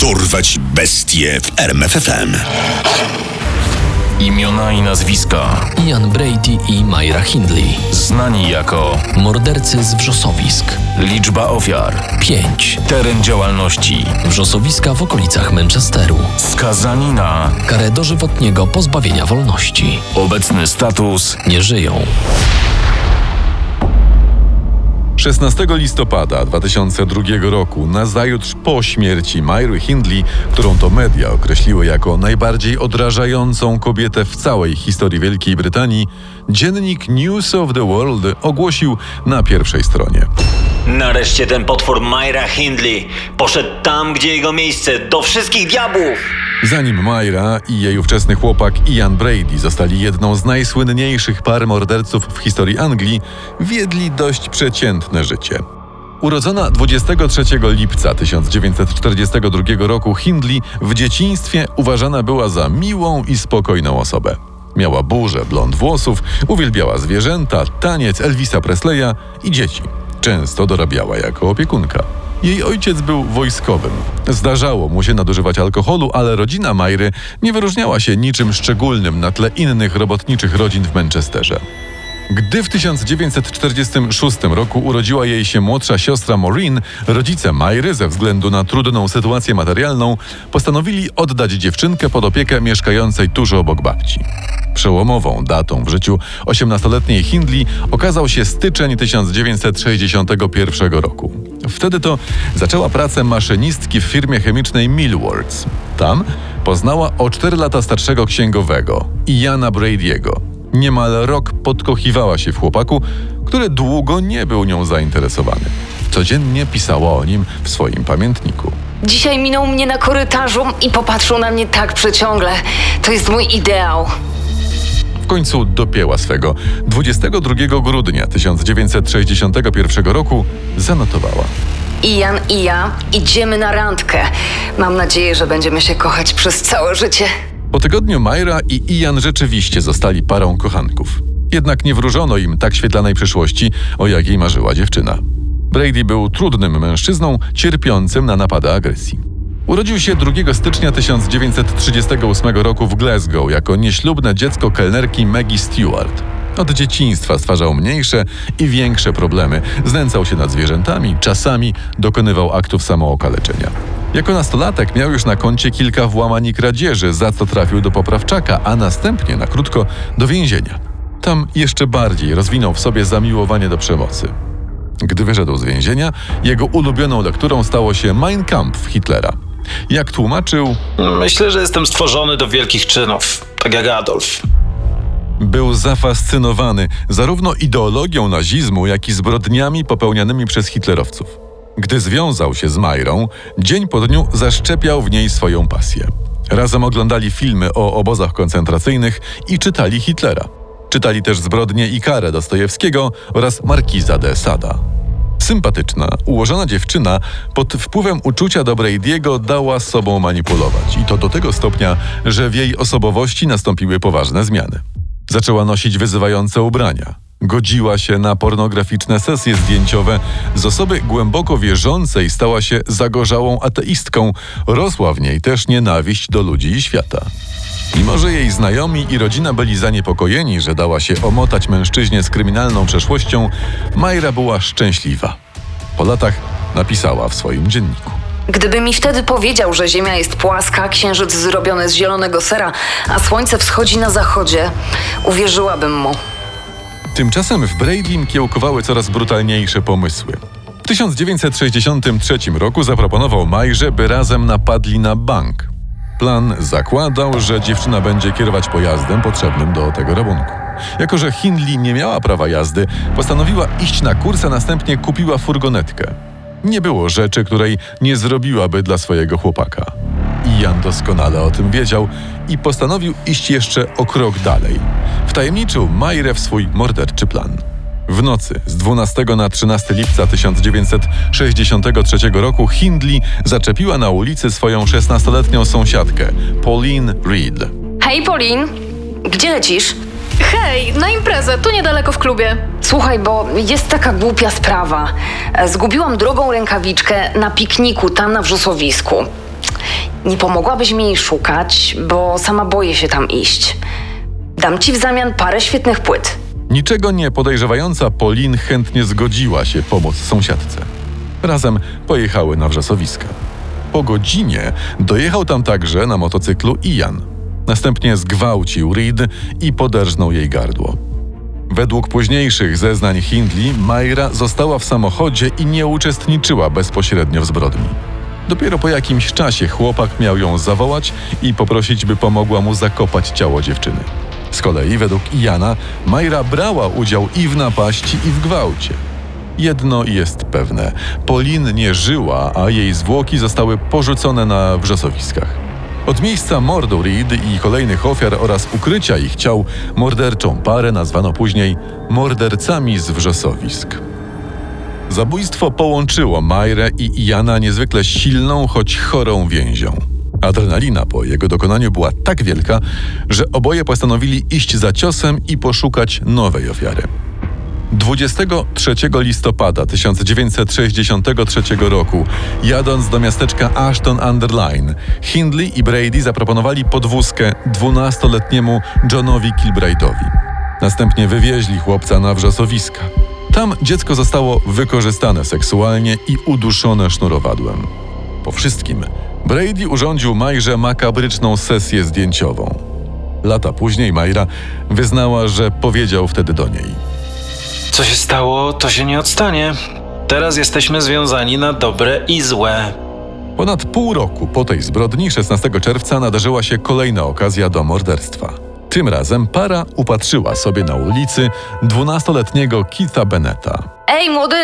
Dorwać bestie w RMFFM. Imiona i nazwiska Ian Brady i Myra Hindley. znani jako Mordercy z wrzosowisk. liczba ofiar, 5. teren działalności, Wrzosowiska w okolicach Manchesteru. skazani na Karę dożywotniego pozbawienia wolności. obecny status Nie żyją. 16 listopada 2002 roku, nazajutrz po śmierci Myry Hindley, którą to media określiły jako najbardziej odrażającą kobietę w całej historii Wielkiej Brytanii, dziennik News of the World ogłosił na pierwszej stronie. Nareszcie ten potwór Myra Hindley poszedł tam, gdzie jego miejsce, do wszystkich diabłów! Zanim Myra i jej ówczesny chłopak Ian Brady zostali jedną z najsłynniejszych par morderców w historii Anglii, wiedli dość przeciętne życie. Urodzona 23 lipca 1942 roku, Hindley w dzieciństwie uważana była za miłą i spokojną osobę. Miała burzę blond włosów, uwielbiała zwierzęta, taniec Elvisa Presleya i dzieci. Często dorabiała jako opiekunka. Jej ojciec był wojskowym. Zdarzało mu się nadużywać alkoholu, ale rodzina Majry nie wyróżniała się niczym szczególnym na tle innych robotniczych rodzin w Manchesterze. Gdy w 1946 roku urodziła jej się młodsza siostra Maureen, rodzice Majry, ze względu na trudną sytuację materialną, postanowili oddać dziewczynkę pod opiekę mieszkającej tuż obok babci. Przełomową datą w życiu 18-letniej Hindley okazał się styczeń 1961 roku. Wtedy to zaczęła pracę maszynistki w firmie chemicznej Millwards. Tam poznała o 4 lata starszego księgowego, Iana Brady'ego. Niemal rok podkochiwała się w chłopaku, który długo nie był nią zainteresowany. Codziennie pisała o nim w swoim pamiętniku. Dzisiaj minął mnie na korytarzu i popatrzył na mnie tak przeciągle. To jest mój ideał. W końcu dopięła swego. 22 grudnia 1961 roku zanotowała. Ian i ja idziemy na randkę. Mam nadzieję, że będziemy się kochać przez całe życie. Po tygodniu Myra i Ian rzeczywiście zostali parą kochanków. Jednak nie wróżono im tak świetlanej przyszłości, o jakiej marzyła dziewczyna. Brady był trudnym mężczyzną, cierpiącym na napady agresji. Urodził się 2 stycznia 1938 roku w Glasgow jako nieślubne dziecko kelnerki Maggie Stewart. Od dzieciństwa stwarzał mniejsze i większe problemy. Znęcał się nad zwierzętami, czasami dokonywał aktów samookaleczenia. Jako nastolatek miał już na koncie kilka włamań i kradzieży, za co trafił do poprawczaka, a następnie na krótko do więzienia. Tam jeszcze bardziej rozwinął w sobie zamiłowanie do przemocy. Gdy wyszedł z więzienia, jego ulubioną lekturą stało się Mein Kampf Hitlera. Jak tłumaczył, Myślę, że jestem stworzony do wielkich czynów, tak jak Adolf. był zafascynowany zarówno ideologią nazizmu, jak i zbrodniami popełnianymi przez hitlerowców. Gdy związał się z Majrą, dzień po dniu zaszczepiał w niej swoją pasję. Razem oglądali filmy o obozach koncentracyjnych i czytali Hitlera. Czytali też Zbrodnie i karę Dostojewskiego oraz Markiza de Sada. Sympatyczna, ułożona dziewczyna pod wpływem uczucia do Brady'ego dała sobą manipulować i to do tego stopnia, że w jej osobowości nastąpiły poważne zmiany. Zaczęła nosić wyzywające ubrania. Godziła się na pornograficzne sesje zdjęciowe. Z osoby głęboko wierzącej stała się zagorzałą ateistką. Rosła w niej też nienawiść do ludzi i świata. Mimo, że jej znajomi i rodzina byli zaniepokojeni, że dała się omotać mężczyźnie z kryminalną przeszłością, Majra była szczęśliwa. Po latach napisała w swoim dzienniku. Gdyby mi wtedy powiedział, że Ziemia jest płaska, księżyc zrobiony z zielonego sera, a słońce wschodzi na zachodzie, uwierzyłabym mu. Tymczasem w Bradym kiełkowały coraz brutalniejsze pomysły. W 1963 roku zaproponował Majrze, by razem napadli na bank. Plan zakładał, że dziewczyna będzie kierować pojazdem potrzebnym do tego rabunku. Jako, że Hindley nie miała prawa jazdy, postanowiła iść na kurs, a następnie kupiła furgonetkę. Nie było rzeczy, której nie zrobiłaby dla swojego chłopaka. Ian doskonale o tym wiedział i postanowił iść jeszcze o krok dalej. Wtajemniczył Majrę w swój morderczy plan. W nocy z 12 na 13 lipca 1963 roku Hindley zaczepiła na ulicy swoją 16-letnią sąsiadkę, Pauline Reed. Hej, Pauline, gdzie lecisz? Hej, na imprezę, tu niedaleko w klubie. Słuchaj, bo jest taka głupia sprawa. E, Zgubiłam drogą rękawiczkę na pikniku tam na wrzosowisku. Nie pomogłabyś mi szukać, bo sama boję się tam iść. Dam ci w zamian parę świetnych płyt. Niczego nie podejrzewająca Polin chętnie zgodziła się pomóc sąsiadce. Razem pojechały na wrzosowiska. Po godzinie dojechał tam także na motocyklu Ian. Następnie zgwałcił Reed i poderżnął jej gardło. Według późniejszych zeznań Hindley, Mayra została w samochodzie i nie uczestniczyła bezpośrednio w zbrodni. Dopiero po jakimś czasie chłopak miał ją zawołać i poprosić, by pomogła mu zakopać ciało dziewczyny. Z kolei, według Iana, Mayra brała udział i w napaści, i w gwałcie. Jedno jest pewne: Polin nie żyła, a jej zwłoki zostały porzucone na wrzosowiskach. Od miejsca mordu Reed i kolejnych ofiar oraz ukrycia ich ciał morderczą parę nazwano później mordercami z wrzosowisk. Zabójstwo połączyło Majrę i Iana niezwykle silną, choć chorą więzią. Adrenalina po jego dokonaniu była tak wielka, że oboje postanowili iść za ciosem i poszukać nowej ofiary. 23 listopada 1963 roku, jadąc do miasteczka Ashton under Lyne, Hindley i Brady zaproponowali podwózkę 12-letniemu Johnowi Kilbrade'owi. Następnie wywieźli chłopca na wrzosowiska. Tam dziecko zostało wykorzystane seksualnie i uduszone sznurowadłem. Po wszystkim Brady urządził Majrze makabryczną sesję zdjęciową. Lata później Majra wyznała, że powiedział wtedy do niej: Co się stało, to się nie odstanie. Teraz jesteśmy związani na dobre i złe. Ponad pół roku po tej zbrodni, 16 czerwca, nadarzyła się kolejna okazja do morderstwa. Tym razem para upatrzyła sobie na ulicy 12-letniego Keitha Beneta. Ej, młody,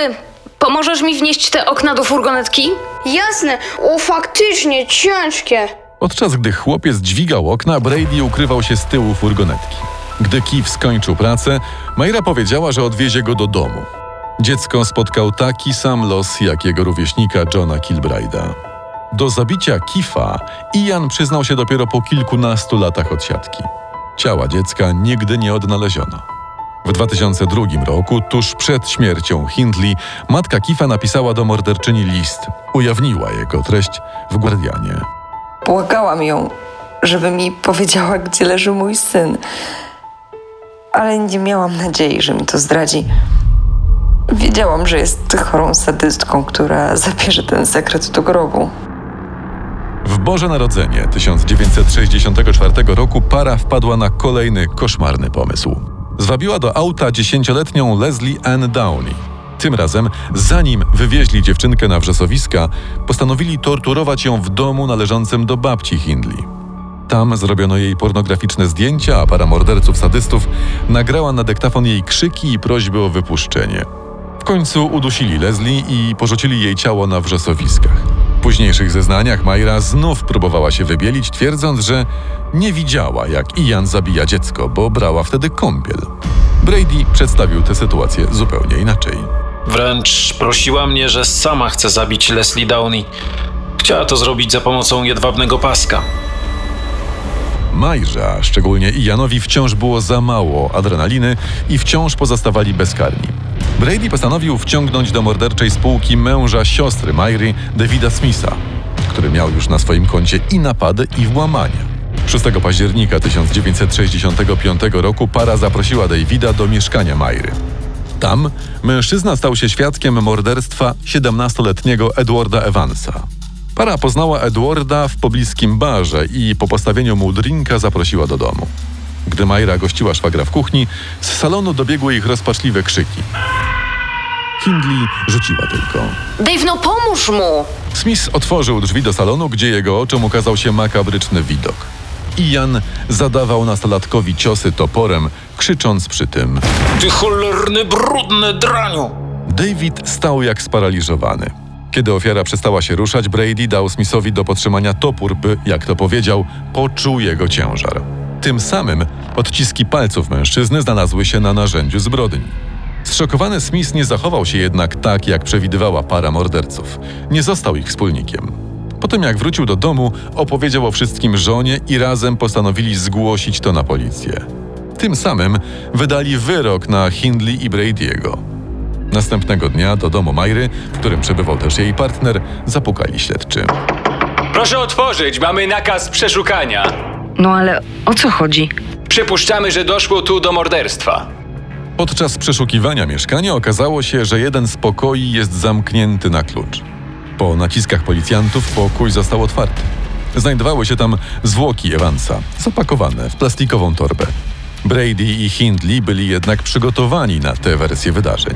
pomożesz mi wnieść te okna do furgonetki? Jasne, o faktycznie ciężkie. Podczas gdy chłopiec dźwigał okna, Brady ukrywał się z tyłu furgonetki. Gdy Keith skończył pracę, Mayra powiedziała, że odwiezie go do domu. Dziecko spotkał taki sam los jak jego rówieśnika Johna Kilbrade'a. Do zabicia Kifa Ian przyznał się dopiero po kilkunastu latach odsiadki. Ciała dziecka nigdy nie odnaleziono. W 2002 roku, tuż przed śmiercią Hindley, matka Kifa napisała do morderczyni list. Ujawniła jego treść w Guardianie. Błagałam ją, żeby mi powiedziała, gdzie leży mój syn. Ale nie miałam nadziei, że mi to zdradzi. Wiedziałam, że jest chorą sadystką, która zabierze ten sekret do grobu. W Boże Narodzenie 1964 roku para wpadła na kolejny koszmarny pomysł. Zwabiła do auta dziesięcioletnią Leslie Ann Downey. Tym razem, zanim wywieźli dziewczynkę na wrzosowiska, postanowili torturować ją w domu należącym do babci Hindley. Tam zrobiono jej pornograficzne zdjęcia, a para morderców sadystów nagrała na dyktafon jej krzyki i prośby o wypuszczenie. W końcu udusili Leslie i porzucili jej ciało na wrzosowiskach. W późniejszych zeznaniach Majra znów próbowała się wybielić, twierdząc, że nie widziała, jak Ian zabija dziecko, bo brała wtedy kąpiel. Brady przedstawił tę sytuację zupełnie inaczej. Wręcz prosiła mnie, że sama chce zabić Leslie Downey. Chciała to zrobić za pomocą jedwabnego paska. Majrze, a szczególnie Ianowi, wciąż było za mało adrenaliny i wciąż pozostawali bezkarni. Brady postanowił wciągnąć do morderczej spółki męża siostry Majry, Davida Smitha, który miał już na swoim koncie i napady, i włamania. 6 października 1965 roku para zaprosiła Davida do mieszkania Majry. Tam mężczyzna stał się świadkiem morderstwa 17-letniego Edwarda Evansa. Para poznała Edwarda w pobliskim barze i po postawieniu mu drinka zaprosiła do domu. Gdy Majra gościła szwagra w kuchni, z salonu dobiegły ich rozpaczliwe krzyki. Hindley rzuciła tylko. Dave, no pomóż mu! Smith otworzył drzwi do salonu, gdzie jego oczom ukazał się makabryczny widok. Ian zadawał nastolatkowi ciosy toporem, krzycząc przy tym. Ty cholerny, brudny draniu! David stał jak sparaliżowany. Kiedy ofiara przestała się ruszać, Brady dał Smithowi do podtrzymania topór, by, jak to powiedział, poczuł jego ciężar. Tym samym odciski palców mężczyzny znalazły się na narzędziu zbrodni. Zszokowany Smith nie zachował się jednak tak, jak przewidywała para morderców. Nie został ich wspólnikiem. Po tym jak wrócił do domu, opowiedział o wszystkim żonie i razem postanowili zgłosić to na policję. Tym samym wydali wyrok na Hindley i Brady'ego. Następnego dnia do domu Majry, w którym przebywał też jej partner, zapukali śledczy. Proszę otworzyć, mamy nakaz przeszukania. No ale o co chodzi? Przypuszczamy, że doszło tu do morderstwa. Podczas przeszukiwania mieszkania okazało się, że jeden z pokoi jest zamknięty na klucz. Po naciskach policjantów pokój został otwarty. Znajdowały się tam zwłoki Evansa, zapakowane w plastikową torbę. Brady i Hindley byli jednak przygotowani na tę wersję wydarzeń.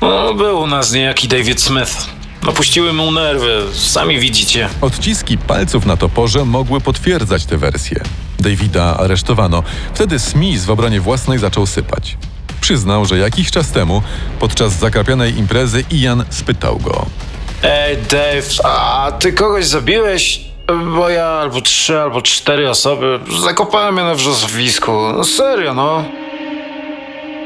No, był u nas niejaki David Smith. Opuściły mu nerwy, sami widzicie. Odciski palców na toporze mogły potwierdzać tę wersję. Davida aresztowano. Wtedy Smith w obronie własnej zaczął sypać. Przyznał, że jakiś czas temu, podczas zakrapianej imprezy, Ian spytał go. Ej, Dave, a ty kogoś zabiłeś? Bo ja albo trzy, albo cztery osoby zakopałem je na wrzosowisku. No serio, no.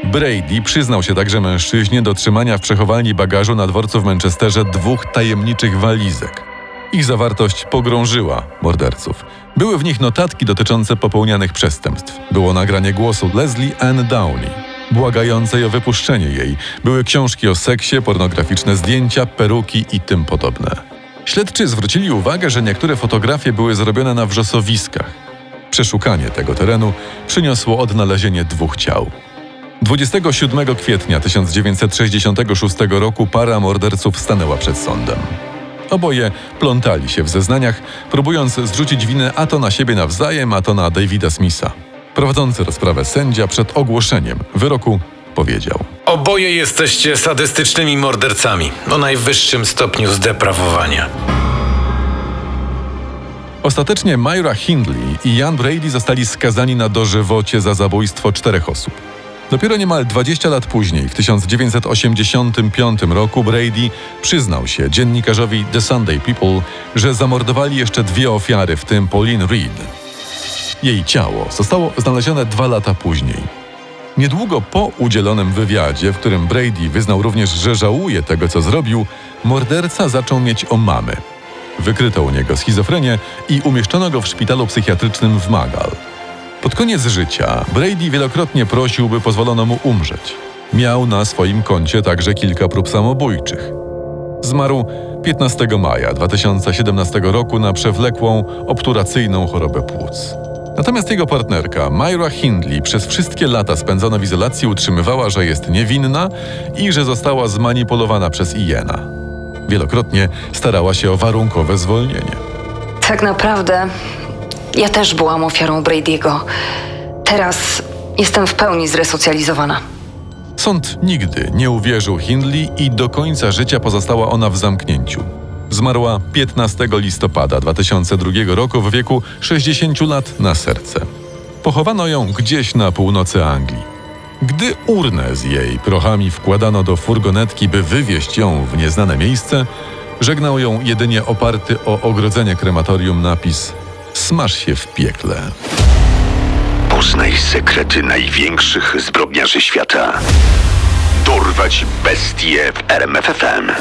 Brady przyznał się także mężczyźnie do trzymania w przechowalni bagażu na dworcu w Manchesterze dwóch tajemniczych walizek. Ich zawartość pogrążyła morderców. Były w nich notatki dotyczące popełnianych przestępstw. Było nagranie głosu Leslie Ann Downey, błagającej o wypuszczenie jej. Były książki o seksie, pornograficzne zdjęcia, peruki i tym podobne. Śledczy zwrócili uwagę, że niektóre fotografie były zrobione na wrzosowiskach. Przeszukanie tego terenu przyniosło odnalezienie dwóch ciał. 27 kwietnia 1966 roku para morderców stanęła przed sądem. Oboje plątali się w zeznaniach, próbując zrzucić winę a to na siebie nawzajem, a to na Davida Smitha. Prowadzący rozprawę sędzia przed ogłoszeniem wyroku powiedział: Oboje jesteście sadystycznymi mordercami o najwyższym stopniu zdeprawowania. Ostatecznie Myra Hindley i Jan Brady zostali skazani na dożywocie za zabójstwo czterech osób. Dopiero niemal 20 lat później, w 1985 roku, Brady przyznał się dziennikarzowi The Sunday People, że zamordowali jeszcze dwie ofiary, w tym Pauline Reed. Jej ciało zostało znalezione dwa lata później. Niedługo po udzielonym wywiadzie, w którym Brady wyznał również, że żałuje tego, co zrobił, morderca zaczął mieć omamy. Wykryto u niego schizofrenię i umieszczono go w szpitalu psychiatrycznym w Magal. Pod koniec życia Brady wielokrotnie prosił, by pozwolono mu umrzeć. Miał na swoim koncie także kilka prób samobójczych. Zmarł 15 maja 2017 roku na przewlekłą, obturacyjną chorobę płuc. Natomiast jego partnerka, Myra Hindley, przez wszystkie lata spędzone w izolacji utrzymywała, że jest niewinna i że została zmanipulowana przez Iena. Wielokrotnie starała się o warunkowe zwolnienie. Tak naprawdę ja też byłam ofiarą Brady'ego. Teraz jestem w pełni zresocjalizowana. Sąd nigdy nie uwierzył Hindley i do końca życia pozostała ona w zamknięciu. Zmarła 15 listopada 2002 roku w wieku 60 lat na serce. Pochowano ją gdzieś na północy Anglii. Gdy urnę z jej prochami wkładano do furgonetki, by wywieźć ją w nieznane miejsce, żegnał ją jedynie oparty o ogrodzenie krematorium napis Smaż się w piekle. Poznaj sekrety największych zbrodniarzy świata. Dorwać bestie w RMFFM.